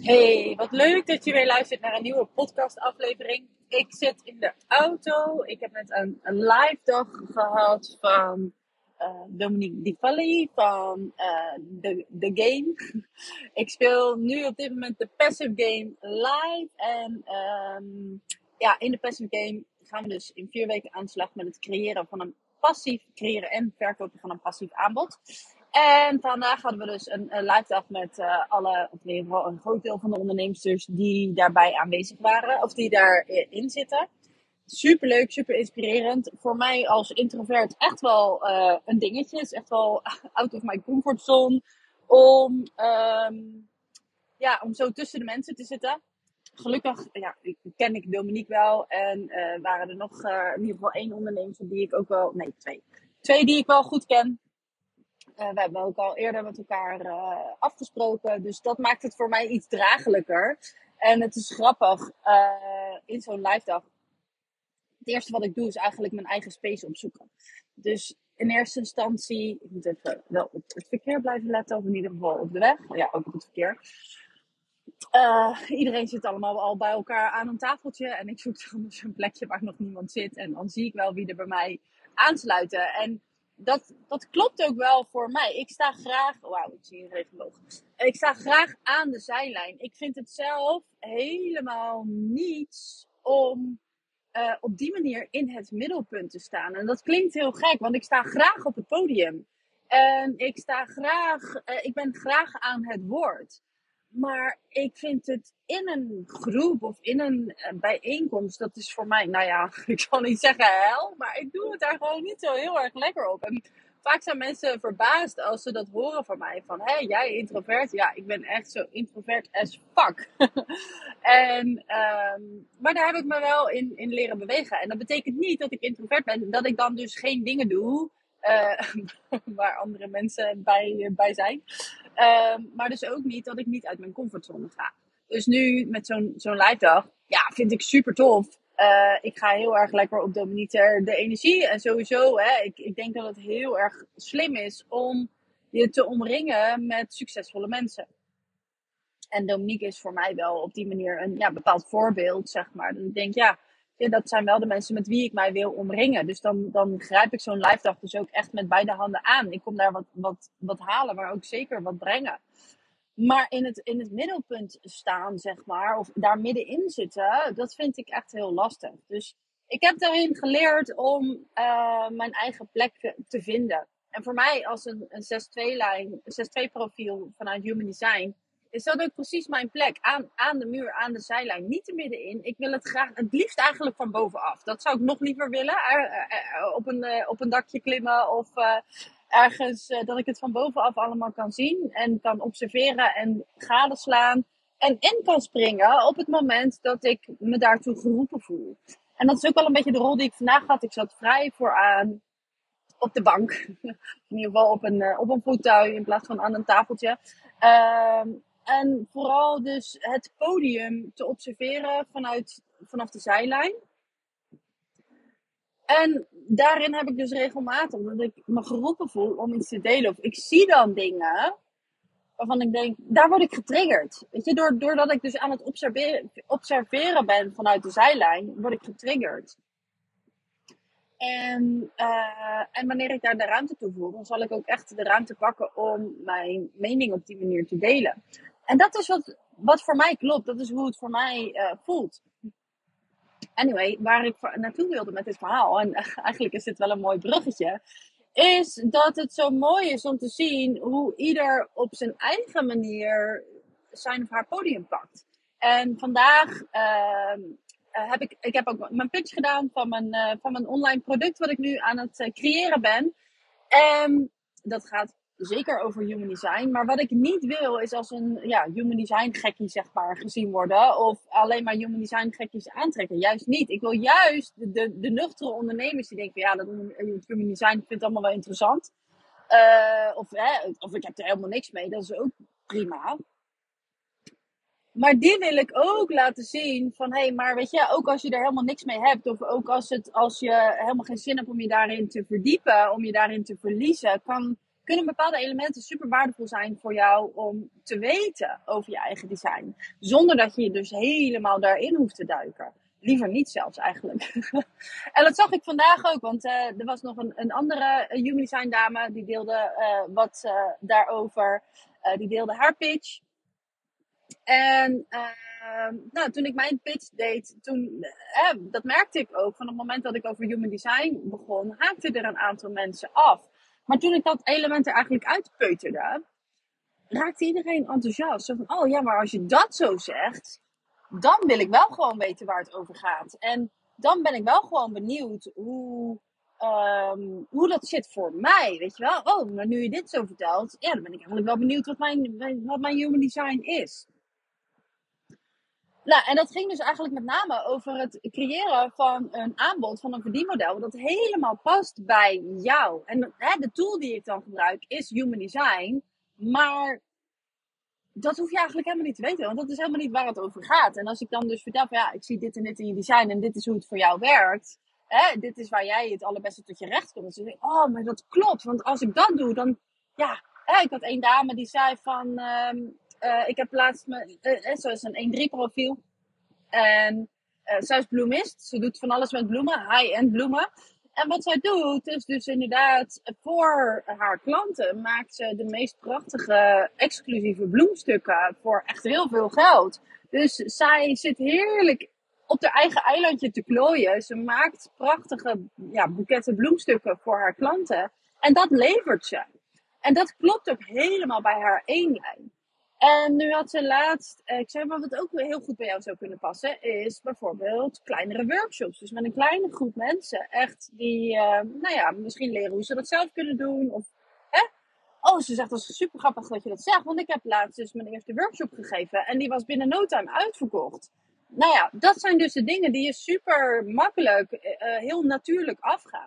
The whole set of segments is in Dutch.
Hey, wat leuk dat je weer luistert naar een nieuwe podcastaflevering. Ik zit in de auto. Ik heb net een, live dag gehad van uh, Dominique Di Valli van The, Game. ik speel nu op dit moment de Passive Game live. En um, ja, in de Passive Game gaan we dus in vier weken aan de slag met het creëren van een passief creëren en verkopen van een passief aanbod. En vandaag hadden we dus een, een live dag met uh, alle, of in ieder een groot deel van de ondernemers die daarbij aanwezig waren, of die daarin zitten. Super leuk, super inspirerend. Voor mij als introvert echt wel uh, een dingetje. Is echt wel out of my comfort zone om, um, ja, om zo tussen de mensen te zitten. Gelukkig ja, ken ik Dominique wel en uh, waren er nog in ieder geval één ondernemer die ik ook wel, nee twee, twee die ik wel goed ken. Uh, we hebben ook al eerder met elkaar uh, afgesproken. Dus dat maakt het voor mij iets dragelijker. En het is grappig. Uh, in zo'n live dag. Het eerste wat ik doe is eigenlijk mijn eigen space opzoeken. Dus in eerste instantie. Ik moet even wel op het verkeer blijven letten. Of in ieder geval op de weg. Ja, ook op het verkeer. iedereen zit allemaal al bij elkaar aan een tafeltje. En ik zoek dan dus een plekje waar nog niemand zit. En dan zie ik wel wie er bij mij aansluiten. En dat, dat klopt ook wel voor mij. Ik sta graag. Wauw, ik zie een. Ik sta graag aan de zijlijn. Ik vind het zelf helemaal niets om uh, op die manier in het middelpunt te staan. En dat klinkt heel gek, want ik sta graag op het podium. En ik sta graag, uh, ik ben graag aan het woord. Maar ik vind het in een groep of in een uh, bijeenkomst, dat is voor mij, nou ja, ik zal niet zeggen hel, maar ik doe het daar gewoon niet zo heel erg lekker op. En vaak zijn mensen verbaasd als ze dat horen van mij. Van, hé, jij introvert? Ja, ik ben echt zo introvert as fuck. en, um, maar daar heb ik me wel in, in leren bewegen. En dat betekent niet dat ik introvert ben, dat ik dan dus geen dingen doe uh, waar andere mensen bij, bij zijn. Uh, maar dus ook niet dat ik niet uit mijn comfortzone ga. Dus nu met zo'n zo'n live dag, ja, vind ik super tof. Uh, ik ga heel erg lekker op Dominique de energie. En sowieso, hè, ik, ik denk dat het heel erg slim is om je te omringen met succesvolle mensen. En Dominique is voor mij wel op die manier een ja, bepaald voorbeeld, zeg maar. Dus ik denk, ja, ja, dat zijn wel de mensen met wie ik mij wil omringen. Dus dan, dan grijp ik zo'n live dag dus ook echt met beide handen aan. Ik kom daar wat, wat, wat halen, maar ook zeker wat brengen. Maar in het, in het middelpunt staan, zeg maar, of daar middenin zitten, dat vind ik echt heel lastig. Dus ik heb daarin geleerd om uh, mijn eigen plek te vinden. En voor mij als een, een 6-2-lijn, 6-2 profiel vanuit Human Design, is dat ook precies mijn plek. Aan, aan de muur, aan de zijlijn. Niet er middenin. Ik wil het graag, het liefst eigenlijk van bovenaf. Dat zou ik nog liever willen. op, een, op een dakje klimmen of ergens dat ik het van bovenaf allemaal kan zien. En kan observeren en gadeslaan. En in kan springen op het moment dat ik me daartoe geroepen voel. En dat is ook wel een beetje de rol die ik vandaag had. Ik zat vrij vooraan op de bank. In ieder geval op een, op een in plaats van aan een tafeltje. Uh, en vooral dus het podium te observeren vanuit, vanaf de zijlijn. En daarin heb ik dus regelmatig dat ik me geroepen voel om iets te delen. Of ik zie dan dingen waarvan ik denk, daar word ik getriggerd. Weet je, doordat ik dus aan het observeren, observeren ben vanuit de zijlijn, word ik getriggerd. En, uh, en wanneer ik daar de ruimte toe voel, dan zal ik ook echt de ruimte pakken om mijn mening op die manier te delen. En dat is wat, wat voor mij klopt. Dat is hoe het voor mij uh, voelt. Anyway, waar ik naartoe wilde met dit verhaal, en eigenlijk is dit wel een mooi bruggetje, is dat het zo mooi is om te zien hoe ieder op zijn eigen manier zijn of haar podium pakt. En vandaag uh, heb ik, ik heb ook mijn pitch gedaan van mijn, uh, van mijn online product wat ik nu aan het creëren ben. En dat gaat zeker over human design. Maar wat ik niet wil is als een ja, human design gekkie zeg maar gezien worden. Of alleen maar human design gekkies aantrekken. Juist niet. Ik wil juist de, de, nuchtere ondernemers die denken, ja, dat human design vindt allemaal wel interessant. Uh, of, hè, of ik heb er helemaal niks mee. Dat is ook prima. Maar die wil ik ook laten zien van hé, hey, maar weet je, ook als je er helemaal niks mee hebt, of ook als, het, als je helemaal geen zin hebt om je daarin te verdiepen, om je daarin te verliezen, kan, kunnen bepaalde elementen super waardevol zijn voor jou om te weten over je eigen design. Zonder dat je je dus helemaal daarin hoeft te duiken. Liever niet zelfs eigenlijk. en dat zag ik vandaag ook, want uh, er was nog een, een andere Human Design dame die deelde uh, wat uh, daarover. die deelde haar pitch. En nou, toen ik mijn pitch deed, toen, dat merkte ik ook. Van het moment dat ik over human design begon, haakte er een aantal mensen af. Maar toen ik dat element er eigenlijk uitpeuterde, raakte iedereen enthousiast. Van, oh ja, maar als je dat zo zegt, dan wil ik wel gewoon weten waar het over gaat. En dan ben ik wel gewoon benieuwd hoe, um, hoe dat zit voor mij. Weet je wel? Oh, maar nu je dit zo vertelt, ja, dan ben ik eigenlijk wel benieuwd wat mijn, wat mijn human design is. Nou, en dat ging dus eigenlijk met name over het creëren van een aanbod, van een verdienmodel, dat helemaal past bij jou. En hè, de tool die ik dan gebruik is Human Design, maar dat hoef je eigenlijk helemaal niet te weten, want dat is helemaal niet waar het over gaat. En als ik dan dus vertel van ja, ik zie dit en dit in je design en dit is hoe het voor jou werkt, hè, dit is waar jij het allerbeste tot je recht komt. Dan denk ik, oh, maar dat klopt, want als ik dat doe, dan, ja, hè, ik had één dame die zei van, um, uh, ik heb laatst, me, uh, zoals een 1-3 profiel. En zij is bloemist. Ze doet van alles met bloemen, high-end bloemen. En wat zij doet, is dus inderdaad voor haar klanten maakt ze de meest prachtige exclusieve bloemstukken voor echt heel veel geld. Dus zij zit heerlijk op haar eigen eilandje te klooien. Ze maakt prachtige ja, boeketten bloemstukken voor haar klanten. En dat levert ze. En dat klopt ook helemaal bij haar eenlijn. En nu had ze laatst, eh, ik zei maar wat ook heel goed bij jou zou kunnen passen, is bijvoorbeeld kleinere workshops. Dus met een kleine groep mensen, echt die, uh, nou ja, misschien leren hoe ze dat zelf kunnen doen. Of, hè? Oh, ze zegt, dat is super grappig dat je dat zegt, want ik heb laatst dus mijn eerste workshop gegeven en die was binnen no time uitverkocht. Nou ja, dat zijn dus de dingen die je super makkelijk, uh, heel natuurlijk afgaan.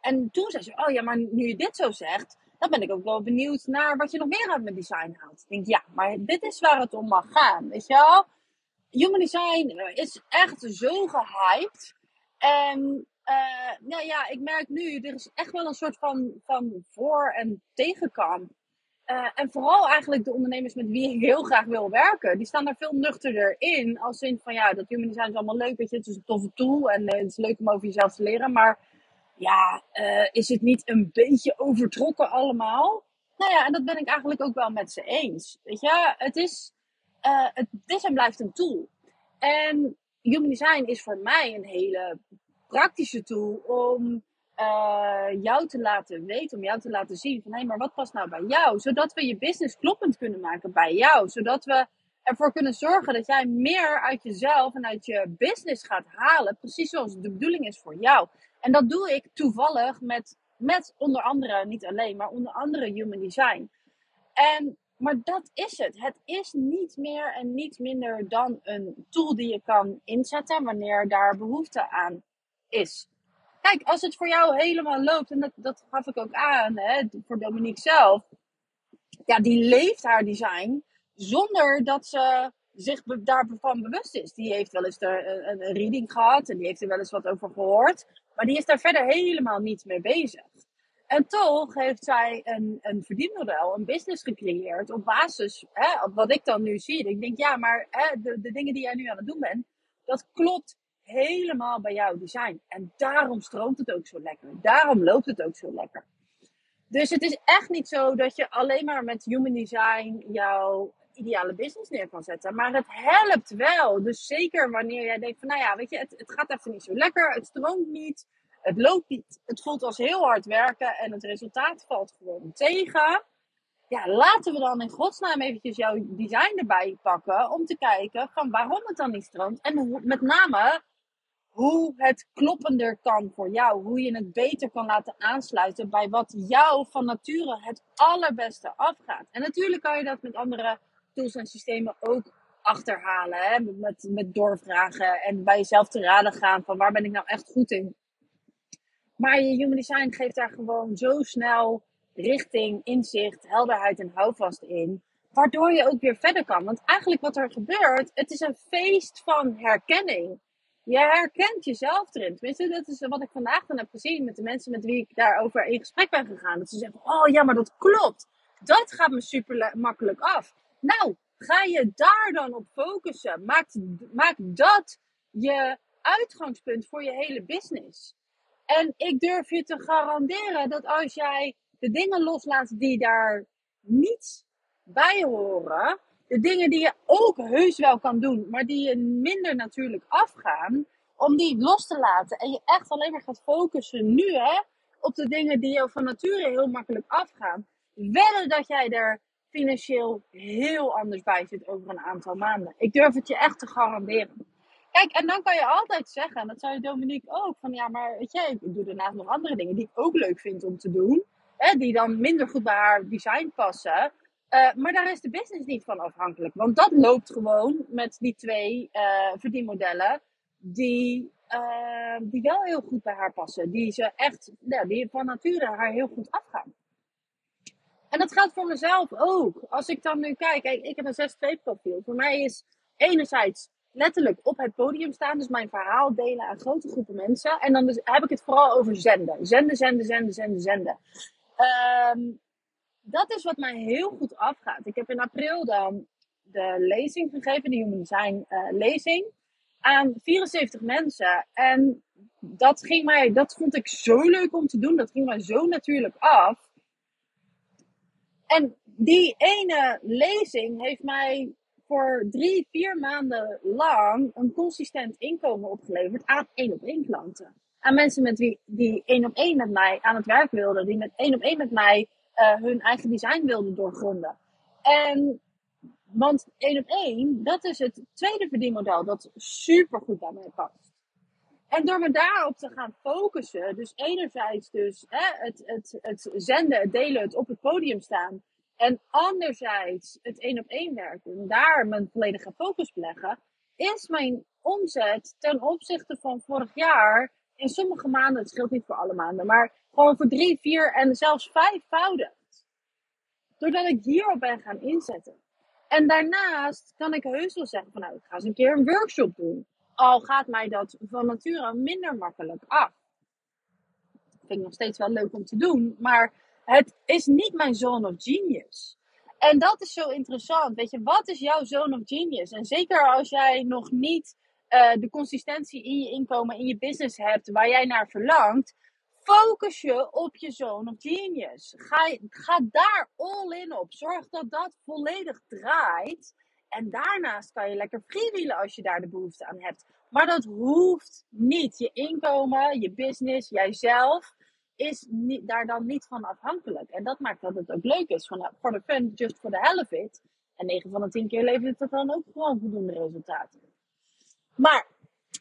En toen zei ze, oh ja, maar nu je dit zo zegt, dan ben ik ook wel benieuwd naar wat je nog meer uit mijn design haalt. Ik denk, ja, maar dit is waar het om mag gaan. Weet je wel? Human design is echt zo gehyped. En uh, nou ja, ik merk nu, er is echt wel een soort van, van voor- en tegenkamp. Uh, en vooral eigenlijk de ondernemers met wie ik heel graag wil werken, die staan daar veel nuchterder in. Als zin van ja, dat human design is allemaal leuk, weet je, het is een toffe tool en het is leuk om over jezelf te leren. Maar ja, uh, is het niet een beetje overtrokken allemaal? Nou ja, en dat ben ik eigenlijk ook wel met ze eens. Weet je, het is, uh, het en blijft een tool. En Human Design is voor mij een hele praktische tool om uh, jou te laten weten, om jou te laten zien van hé, hey, maar wat past nou bij jou? Zodat we je business kloppend kunnen maken bij jou. Zodat we ervoor kunnen zorgen dat jij meer uit jezelf en uit je business gaat halen. Precies zoals de bedoeling is voor jou. En dat doe ik toevallig met, met onder andere, niet alleen, maar onder andere Human Design. En, maar dat is het. Het is niet meer en niet minder dan een tool die je kan inzetten wanneer daar behoefte aan is. Kijk, als het voor jou helemaal loopt, en dat, dat gaf ik ook aan hè, voor Dominique zelf. Ja, die leeft haar design zonder dat ze zich daarvan bewust is. Die heeft wel eens een, een reading gehad en die heeft er wel eens wat over gehoord. Maar die is daar verder helemaal niet mee bezig. En toch heeft zij een, een verdienmodel, een business gecreëerd op basis, hè, wat ik dan nu zie. Ik denk, ja, maar hè, de, de dingen die jij nu aan het doen bent, dat klopt helemaal bij jouw design. En daarom stroomt het ook zo lekker. Daarom loopt het ook zo lekker. Dus het is echt niet zo dat je alleen maar met human design jouw ideale business neer kan zetten. Maar het helpt wel. Dus zeker wanneer jij denkt van, nou ja, weet je, het, gaat even niet zo lekker. Het stroomt niet. Het loopt niet. Het voelt als heel hard werken en het resultaat valt gewoon tegen. Ja, laten we dan in godsnaam eventjes jouw design erbij pakken. Om te kijken van waarom het dan niet stroomt. En met name hoe het kloppender kan voor jou. Hoe je het beter kan laten aansluiten bij wat jou van nature het allerbeste afgaat. En natuurlijk kan je dat met andere tools en systemen ook achterhalen. Hè? Met, met doorvragen en bij jezelf te raden gaan van waar ben ik nou echt goed in. Maar je human design geeft daar gewoon zo snel richting, inzicht, helderheid en houvast in. Waardoor je ook weer verder kan. Want eigenlijk wat er gebeurt, het is een feest van herkenning. je herkent jezelf erin. Tenminste, dat is wat ik vandaag dan heb gezien met de mensen met wie ik daarover in gesprek ben gegaan. Dat ze zeggen, oh ja, maar dat klopt. Dat gaat me super makkelijk af. Nou, ga je daar dan op focussen. Maak, maak dat je uitgangspunt voor je hele business. En ik durf je te garanderen dat als jij de dingen loslaat die daar niet bij horen, de dingen die je ook heus wel kan doen, maar die je minder natuurlijk afgaan, om die los te laten en je echt alleen maar gaat focussen nu hè, op de dingen die je van nature heel makkelijk afgaan, wedden dat jij er financieel heel anders bij zit over een aantal maanden. Ik durf het je echt te garanderen. Kijk, en dan kan je altijd zeggen, en dat zei Dominique ook, van ja, maar weet je, ik doe daarnaast nog andere dingen die ik ook leuk vind om te doen, hè, die dan minder goed bij haar design passen. Uh, maar daar is de business niet van afhankelijk. Want dat loopt gewoon met die twee uh, verdienmodellen. Die, uh, die wel heel goed bij haar passen. Die ze echt, ja, die van nature haar heel goed afgaan. En dat geldt voor mezelf ook. Als ik dan nu kijk, ik heb een 6-2 profiel. Voor mij is enerzijds letterlijk op het podium staan. Dus mijn verhaal delen aan grote groepen mensen. En dan dus, heb ik het vooral over zenden. Zenden, zenden, zenden, zenden, zenden. Um, dat is wat mij heel goed afgaat. Ik heb in april dan de lezing gegeven, de Human Design uh, lezing, aan 74 mensen. En dat, ging mij, dat vond ik zo leuk om te doen. Dat ging mij zo natuurlijk af. En die ene lezing heeft mij voor drie, vier maanden lang een consistent inkomen opgeleverd aan één op één klanten. Aan mensen met wie, die één op één met mij aan het werk wilden, die met één op één met mij uh, hun eigen design wilden doorgronden. En, want één op één, dat is het tweede verdienmodel dat super goed bij mij past. En door me daarop te gaan focussen, dus enerzijds dus hè, het, het, het zenden, het delen, het op het podium staan. En anderzijds het één op één werken en daar mijn volledige focus leggen, is mijn omzet ten opzichte van vorig jaar in sommige maanden, het scheelt niet voor alle maanden, maar gewoon voor drie, vier en zelfs vijfvoudigd. Doordat ik hierop ben gaan inzetten. En daarnaast kan ik heus wel zeggen van nou, ik ga eens een keer een workshop doen. Al gaat mij dat van nature minder makkelijk af. Vind ik nog steeds wel leuk om te doen, maar het is niet mijn zone of genius. En dat is zo interessant. Weet je, wat is jouw zone of genius? En zeker als jij nog niet uh, de consistentie in je inkomen, in je business hebt waar jij naar verlangt, focus je op je zone of genius. Ga, ga daar all in op. Zorg dat dat volledig draait. En daarnaast kan je lekker freewheelen als je daar de behoefte aan hebt. Maar dat hoeft niet. Je inkomen, je business, jijzelf is niet, daar dan niet van afhankelijk. En dat maakt dat het ook leuk is. Voor de fun, just for the hell of it. En 9 van de 10 keer levert het dan ook gewoon voldoende resultaten. Maar,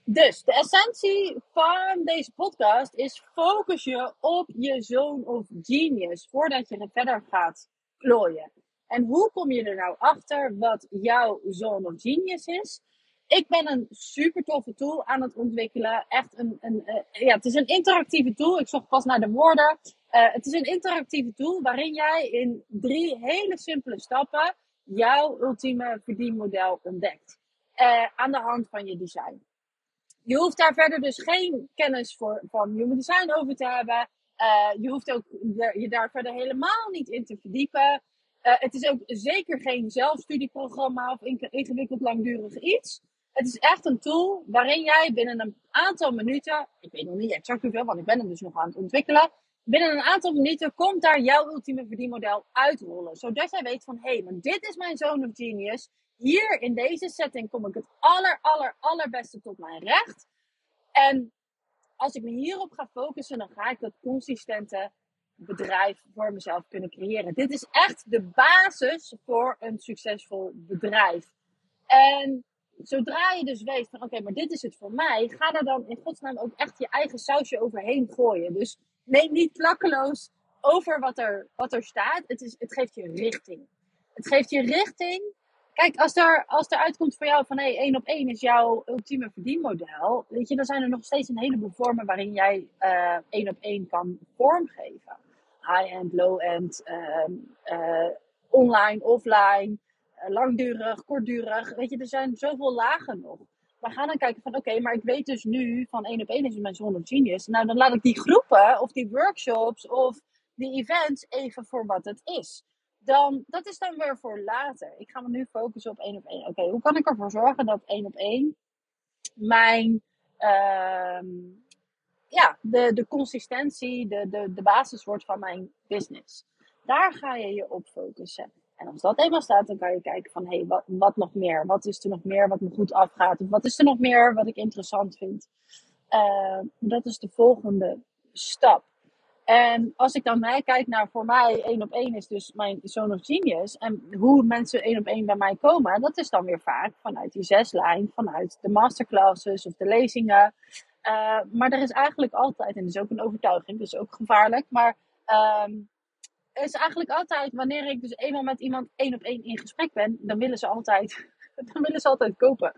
dus de essentie van deze podcast is: focus je op je zone of genius voordat je er verder gaat klooien. En hoe kom je er nou achter wat jouw zone of genius is? Ik ben een super toffe tool aan het ontwikkelen. Echt een, een uh, ja, het is een interactieve tool. Ik zocht pas naar de woorden. Uh, het is een interactieve tool waarin jij in drie hele simpele stappen jouw ultieme verdienmodel ontdekt uh, aan de hand van je design. Je hoeft daar verder dus geen kennis voor, van human design over te hebben. Je hoeft ook je daar verder helemaal niet in te verdiepen. Uh, het is ook zeker geen zelfstudieprogramma of ingewikkeld langdurig iets. Het is echt een tool waarin jij binnen een aantal minuten, ik weet nog niet exact hoeveel, want ik ben hem dus nog aan het ontwikkelen. Binnen een aantal minuten komt daar jouw ultieme verdienmodel uitrollen. Zodat jij weet van, hé, hey, maar dit is mijn zone of genius hier in deze setting kom ik het aller, aller, allerbeste tot mijn recht. En als ik me hierop ga focussen, dan ga ik dat consistente bedrijf voor mezelf kunnen creëren. Dit is echt de basis voor een succesvol bedrijf. En zodra je dus weet van oké, maar dit is het voor mij, ga daar dan in godsnaam ook echt je eigen sausje overheen gooien. Dus neem niet klakkeloos over wat er, wat er staat. Het, is, het geeft je richting. Het geeft je richting Kijk, als er, als er uitkomt voor jou van hé, hey, één op één is jouw ultieme verdienmodel, weet je, dan zijn er nog steeds een heleboel vormen waarin jij uh, één op één kan vormgeven. High-end, low-end, uh, uh, online, offline, eh, langdurig, kortdurig. Weet je, er zijn zoveel lagen nog. we gaan dan kijken van oké, maar ik weet dus nu van één op één is mijn zone of genius. Nou, dan laat ik die groepen of die workshops of die events even voor wat het is. Dan, dat is dan weer voor later. Ik ga me nu focussen op één op één. Oké, hoe kan ik ervoor zorgen dat één op één mijn ehm, ja, de, de consistentie, de, de, de basis wordt van mijn business. Daar ga je je op focussen. En als dat eenmaal staat, dan kan je kijken van, hé, hey, wat, wat nog meer? Wat is er nog meer wat me goed afgaat? Of wat is er nog meer wat ik interessant vind? Uh, dat is de volgende stap. En als ik dan kijk naar voor mij één op één is dus mijn Zone of Genius. En hoe mensen één op één bij mij komen, dat is dan weer vaak vanuit die zeslijn, vanuit de masterclasses of de lezingen. Uh, maar er is eigenlijk altijd, en dat is ook een overtuiging, dus ook gevaarlijk, maar um, er is eigenlijk altijd, wanneer ik dus eenmaal met iemand één op één in gesprek ben, dan willen ze altijd, dan willen ze altijd kopen.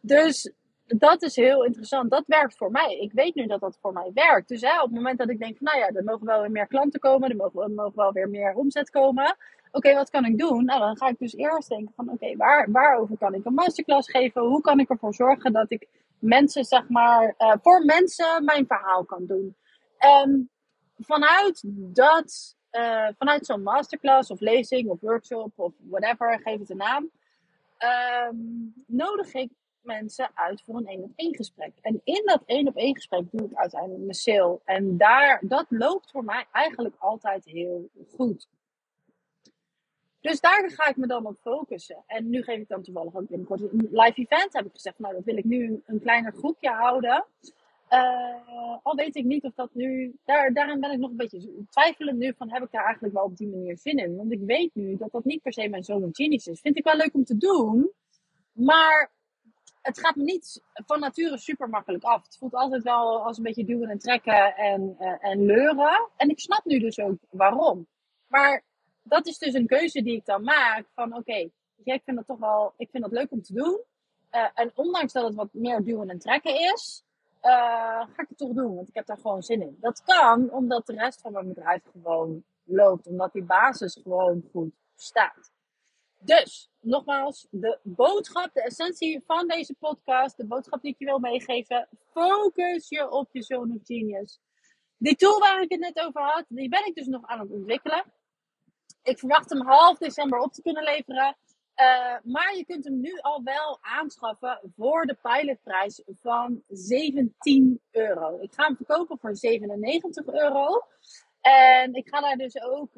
Dus dat is heel interessant. Dat werkt voor mij. Ik weet nu dat dat voor mij werkt. Dus hè, op het moment dat ik denk van, nou ja, er mogen wel weer meer klanten komen, er mogen, mogen wel weer meer omzet komen. Oké, wat kan ik doen? Nou, dan ga ik dus eerst denken van, oké, waar, waarover kan ik een masterclass geven? Hoe kan ik ervoor zorgen dat ik mensen, zeg maar, uh, voor mensen mijn verhaal kan doen? En vanuit dat, uh, vanuit zo'n masterclass of lezing of workshop of whatever, geef het een naam, um, nodig ik mensen uit voor een één op één gesprek. En in dat één op één gesprek doe ik uiteindelijk mijn sale. En daar, dat loopt voor mij eigenlijk altijd heel goed. Dus daar ga ik me dan op focussen. En nu geef ik dan toevallig ook binnenkort een live event. Heb ik gezegd, nou dat wil ik nu een kleiner groepje houden. Uh, al weet ik niet of dat nu. Daar, daarin ben ik nog een beetje twijfelend nu van heb ik daar eigenlijk wel op die manier zin in. Want ik weet nu dat dat niet per se mijn zoon genius is. Vind ik wel leuk om te doen. Maar het gaat me niet van nature super makkelijk af. Het voelt altijd wel als een beetje duwen en trekken en, uh, en leuren. En ik snap nu dus ook waarom. Maar dat is dus een keuze die ik dan maak van oké, okay, ik vind dat toch wel, ik vind dat leuk om te doen. Uh, en ondanks dat het wat meer duwen en trekken is, uh, ga ik het toch doen. Want ik heb daar gewoon zin in. Dat kan omdat de rest van mijn bedrijf gewoon loopt. Omdat die basis gewoon goed staat. Dus, nogmaals, de boodschap, de essentie van deze podcast, de boodschap die ik je wil meegeven, focus je op je zone of genius. Die tool waar ik het net over had, die ben ik dus nog aan het ontwikkelen. Ik verwacht hem half december op te kunnen leveren. Uh, maar je kunt hem nu al wel aanschaffen voor de pilotprijs van 17 euro. Ik ga hem verkopen voor 97 euro. En ik ga daar dus ook,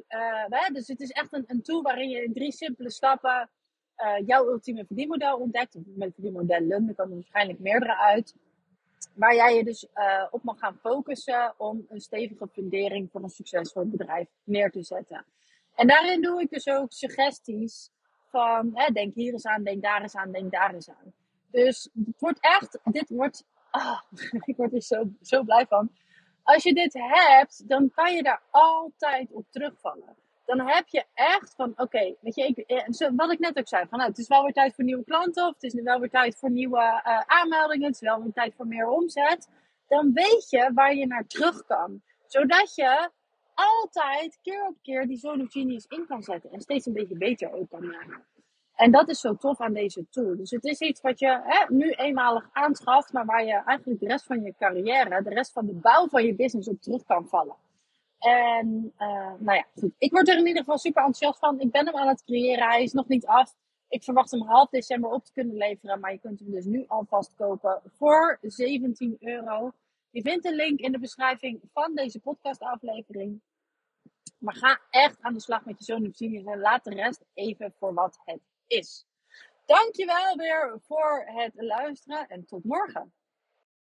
hè, dus het is echt een, een tool waarin je in drie simpele stappen uh, jouw ultieme verdienmodel ontdekt. Met verdienmodellen, er komen waarschijnlijk meerdere uit. Waar jij je dus op mag gaan focussen om een stevige fundering voor een succesvol bedrijf neer te zetten. En daarin doe ik dus ook suggesties van, hè, denk hier eens aan, denk daar eens aan, denk daar eens aan. Dus het wordt echt, dit wordt, ah, ik word er zo, zo blij van. Als je dit hebt, dan kan je daar altijd op terugvallen. Dan heb je echt van, oké, weet je, eh, wat ik net ook zei, van nou, het is wel weer tijd voor nieuwe klanten, of het is wel weer tijd voor nieuwe uh, aanmeldingen, het is wel weer tijd voor meer omzet. Dan weet je waar je naar terug kan. Zodat je altijd keer op keer die zone of genius in kan zetten en steeds een beetje beter ook kan maken. En dat is zo tof aan deze tool. Dus het is iets wat je hè, nu eenmalig aanschaft, maar waar je eigenlijk de rest van je carrière, de rest van de bouw van je business op terug kan vallen. En uh, nou ja, goed. Ik word er in ieder geval super enthousiast van. Ik ben hem aan het creëren. Hij is nog niet af. Ik verwacht hem half december op te kunnen leveren. Maar je kunt hem dus nu alvast kopen voor 17 euro. Je vindt de link in de beschrijving van deze podcastaflevering. Maar ga echt aan de slag met je of en laat de rest even voor wat het is. Dankjewel weer voor het luisteren en tot morgen.